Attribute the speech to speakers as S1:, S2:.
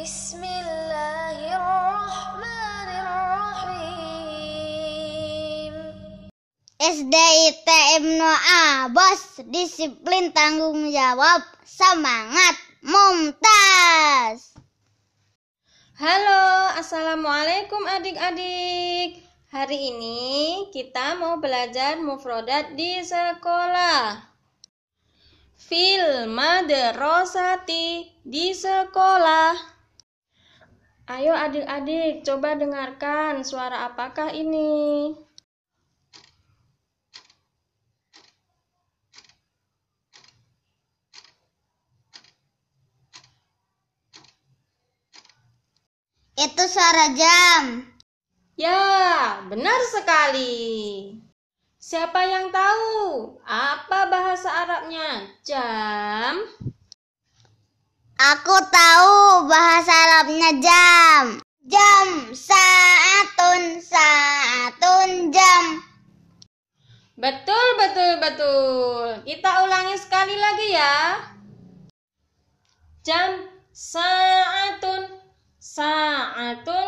S1: Bismillahirrahmanirrahim.
S2: SD IT Ibnu Abbas disiplin tanggung jawab semangat mumtaz
S3: Halo, Assalamualaikum adik-adik. Hari ini kita mau belajar mufrodat di sekolah. Fil madrasati di sekolah. Ayo adik-adik, coba dengarkan suara apakah ini?
S2: itu suara jam
S3: Ya, benar sekali. Siapa yang tahu apa bahasa Arabnya? Jam.
S2: aku tahu bahasa Arabnya jam
S3: Betul, betul, betul. Kita ulangi sekali lagi ya. Jam sa'atun sa'atun